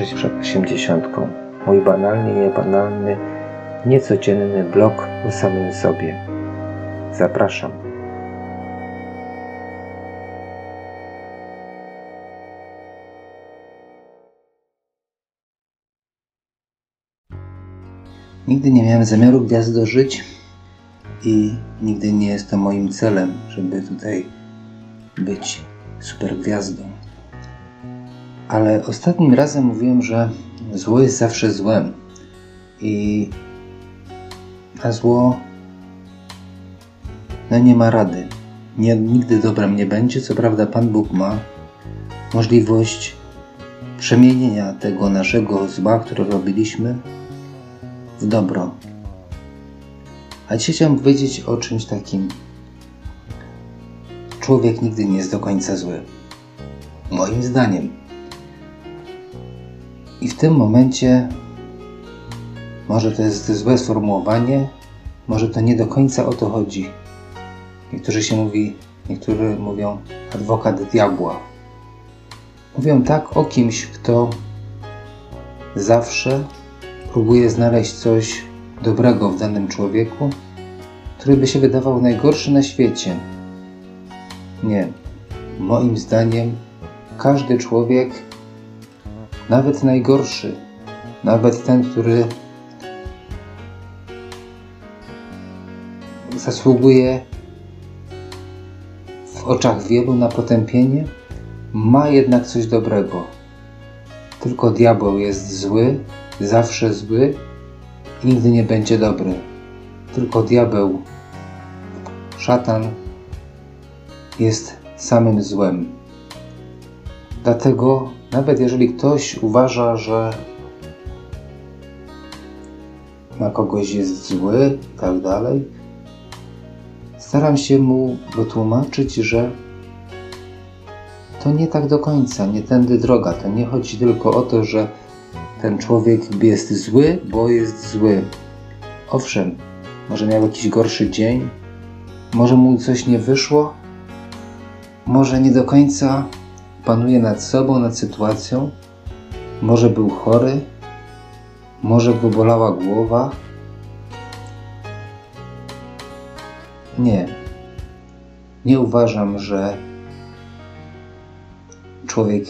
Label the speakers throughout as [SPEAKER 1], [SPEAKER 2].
[SPEAKER 1] podążyć przed osiemdziesiątką. Mój banalnie niebanalny, niecodzienny blog o samym sobie. Zapraszam. Nigdy nie miałem zamiaru gwiazdożyć i nigdy nie jest to moim celem, żeby tutaj być super gwiazdą. Ale ostatnim razem mówiłem, że zło jest zawsze złem i na zło no nie ma rady. Nie, nigdy dobrem nie będzie. Co prawda Pan Bóg ma możliwość przemienienia tego naszego zła, które robiliśmy, w dobro. A dzisiaj chciałem powiedzieć o czymś takim. Człowiek nigdy nie jest do końca zły. Moim zdaniem. I w tym momencie, może to jest złe sformułowanie, może to nie do końca o to chodzi. Niektórzy się mówi, niektórzy mówią adwokat diabła. Mówią tak o kimś, kto zawsze próbuje znaleźć coś dobrego w danym człowieku, który by się wydawał najgorszy na świecie. Nie. Moim zdaniem każdy człowiek, nawet najgorszy, nawet ten, który zasługuje w oczach wielu na potępienie, ma jednak coś dobrego. Tylko diabeł jest zły, zawsze zły i nigdy nie będzie dobry. Tylko diabeł, szatan jest samym złem. Dlatego, nawet jeżeli ktoś uważa, że na kogoś jest zły i tak dalej, staram się mu wytłumaczyć, że to nie tak do końca, nie tędy droga. To nie chodzi tylko o to, że ten człowiek jest zły, bo jest zły. Owszem, może miał jakiś gorszy dzień, może mu coś nie wyszło, może nie do końca panuje nad sobą, nad sytuacją, może był chory, może go bolała głowa. Nie, nie uważam, że człowiek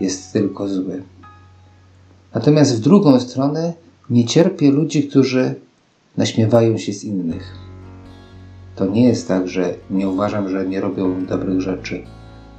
[SPEAKER 1] jest tylko zły. Natomiast w drugą stronę nie cierpię ludzi, którzy naśmiewają się z innych. To nie jest tak, że nie uważam, że nie robią dobrych rzeczy.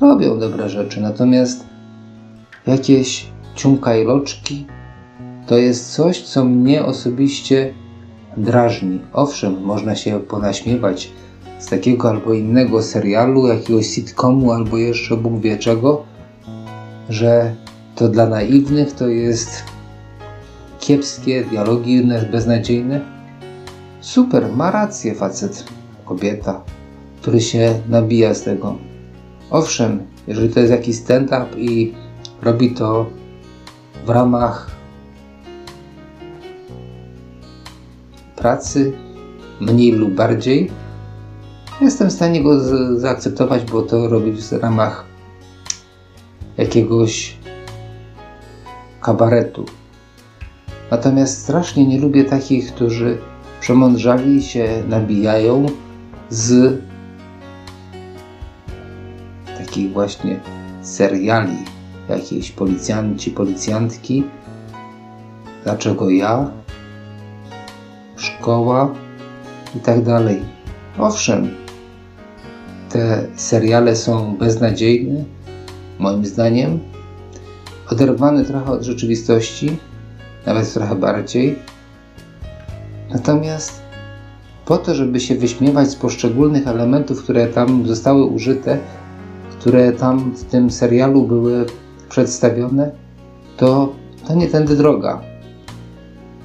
[SPEAKER 1] Robią dobre rzeczy, natomiast jakieś ciumka i loczki to jest coś, co mnie osobiście drażni. Owszem, można się ponaśmiewać z takiego albo innego serialu, jakiegoś sitcomu, albo jeszcze Bóg wie czego, że to dla naiwnych to jest kiepskie, dialogi beznadziejne. Super, ma rację facet, kobieta, który się nabija z tego. Owszem, jeżeli to jest jakiś stand-up i robi to w ramach pracy, mniej lub bardziej, jestem w stanie go zaakceptować, bo to robi w ramach jakiegoś kabaretu. Natomiast strasznie nie lubię takich, którzy przemądrzali się nabijają z takich właśnie seriali, jakieś policjanci, policjantki. Dlaczego ja? Szkoła i tak dalej. Owszem, te seriale są beznadziejne, moim zdaniem, oderwany trochę od rzeczywistości, nawet trochę bardziej. Natomiast po to, żeby się wyśmiewać z poszczególnych elementów, które tam zostały użyte, które tam w tym serialu były przedstawione, to, to nie tędy droga.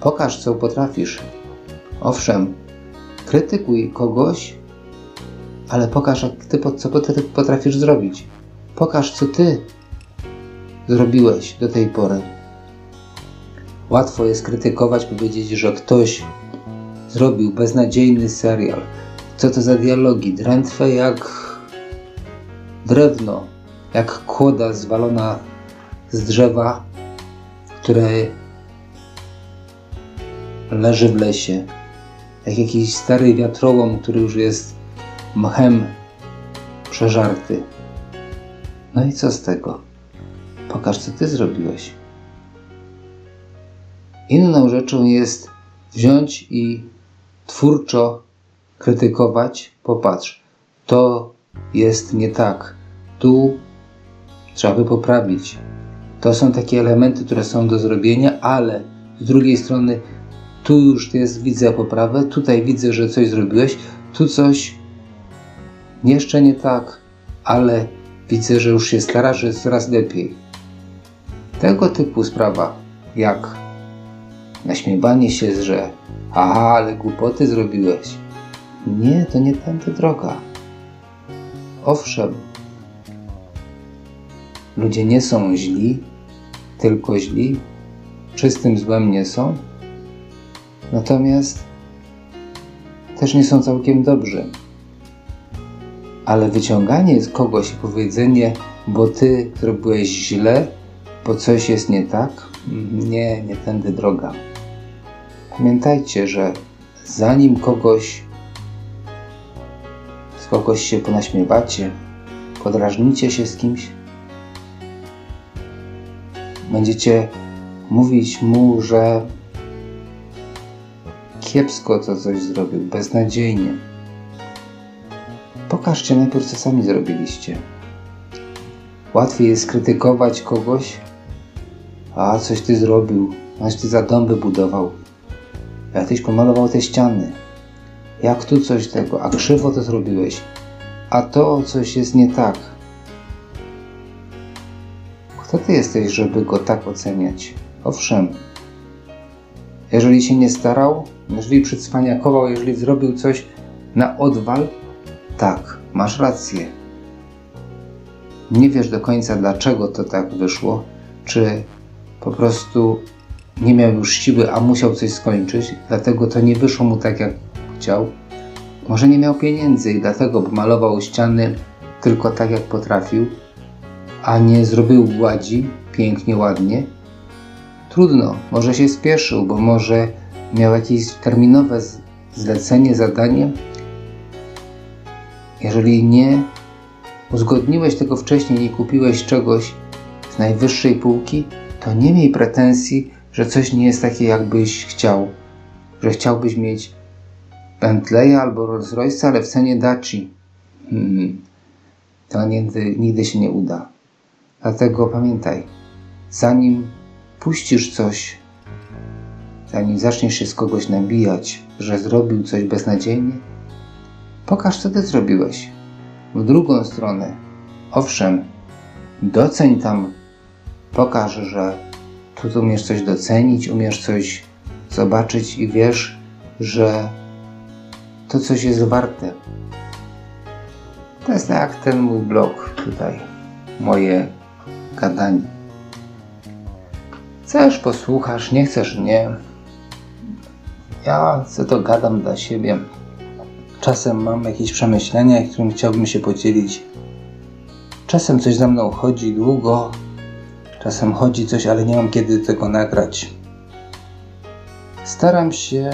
[SPEAKER 1] Pokaż, co potrafisz. Owszem, krytykuj kogoś, ale pokaż, ty, co potrafisz zrobić. Pokaż, co ty zrobiłeś do tej pory. Łatwo jest krytykować, powiedzieć, że ktoś zrobił beznadziejny serial. Co to za dialogi? Drętwe jak drewno, jak kłoda zwalona z drzewa, które leży w lesie, jak jakiś stary wiatrołom, który już jest mchem przeżarty. No i co z tego? Pokaż, co ty zrobiłeś. Inną rzeczą jest wziąć i twórczo krytykować. Popatrz, to jest nie tak. Tu trzeba by poprawić. To są takie elementy, które są do zrobienia, ale z drugiej strony tu już jest, widzę poprawę, tutaj widzę, że coś zrobiłeś, tu coś jeszcze nie tak, ale widzę, że już się starasz, że jest coraz lepiej. Tego typu sprawa, jak naśmiewanie się, że aha, ale głupoty zrobiłeś. Nie, to nie tędy droga. Owszem, ludzie nie są źli, tylko źli, czystym złem nie są, natomiast też nie są całkiem dobrzy. Ale wyciąganie z kogoś i powiedzenie, bo ty zrobiłeś źle, bo coś jest nie tak, nie, nie tędy droga. Pamiętajcie, że zanim kogoś z kogoś się ponaśmiewacie, podrażnicie się z kimś, będziecie mówić mu, że kiepsko to coś zrobił, beznadziejnie. Pokażcie najpierw, co sami zrobiliście. Łatwiej jest krytykować kogoś, a coś ty zrobił, aż ty za dom wybudował. Jak tyś pomalował te ściany. Jak tu coś tego, a krzywo to zrobiłeś. A to coś jest nie tak. Kto ty jesteś, żeby go tak oceniać? Owszem, jeżeli się nie starał, jeżeli przycwaniakował, jeżeli zrobił coś na odwal, tak, masz rację. Nie wiesz do końca, dlaczego to tak wyszło, czy po prostu nie miał już siły, a musiał coś skończyć, dlatego to nie wyszło mu tak, jak chciał. Może nie miał pieniędzy i dlatego malował ściany tylko tak, jak potrafił, a nie zrobił gładzi pięknie, ładnie. Trudno, może się spieszył, bo może miał jakieś terminowe zlecenie, zadanie. Jeżeli nie uzgodniłeś tego wcześniej, nie kupiłeś czegoś z najwyższej półki, to nie miej pretensji, że coś nie jest takie, jakbyś chciał. Że chciałbyś mieć Bentleya albo Rolls Royce, ale w cenie Daci. Hmm. To nigdy, nigdy się nie uda. Dlatego pamiętaj, zanim puścisz coś, zanim zaczniesz się z kogoś nabijać, że zrobił coś beznadziejnie, pokaż, co ty zrobiłeś. W drugą stronę, owszem, doceń tam, pokaż, że tu umiesz coś docenić, umiesz coś zobaczyć i wiesz, że to coś jest warte. To jest jak ten mój blog tutaj, moje gadanie. Chcesz, posłuchasz, nie chcesz, nie. Ja co to gadam dla siebie. Czasem mam jakieś przemyślenia, którym chciałbym się podzielić. Czasem coś za mną chodzi długo, czasem chodzi coś, ale nie mam kiedy tego nagrać. Staram się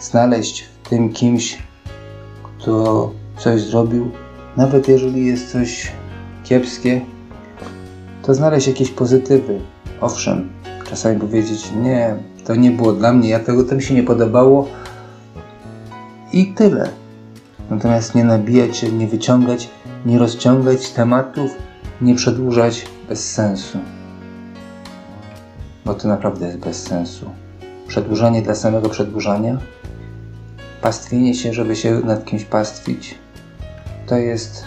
[SPEAKER 1] znaleźć w tym kimś, kto coś zrobił, nawet jeżeli jest coś kiepskie, to znaleźć jakieś pozytywy. Owszem, czasami powiedzieć, nie, to nie było dla mnie, ja tego to mi się nie podobało i tyle. Natomiast nie nabijać się, nie wyciągać, nie rozciągać tematów, nie przedłużać bez sensu. Bo to naprawdę jest bez sensu. Przedłużanie dla samego przedłużania, pastwienie się, żeby się nad kimś pastwić, to jest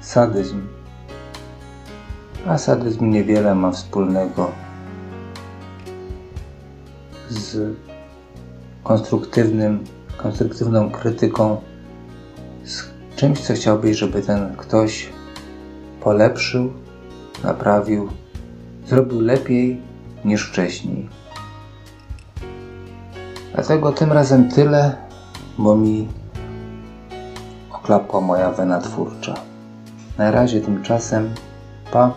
[SPEAKER 1] sadyzm. A sadyzm niewiele ma wspólnego z konstruktywnym, konstruktywną krytyką, z czymś, co chciałbyś, żeby ten ktoś polepszył, naprawił, zrobił lepiej niż wcześniej. Dlatego tym razem tyle, bo mi oklapła moja wena twórcza. Na razie tymczasem, pa.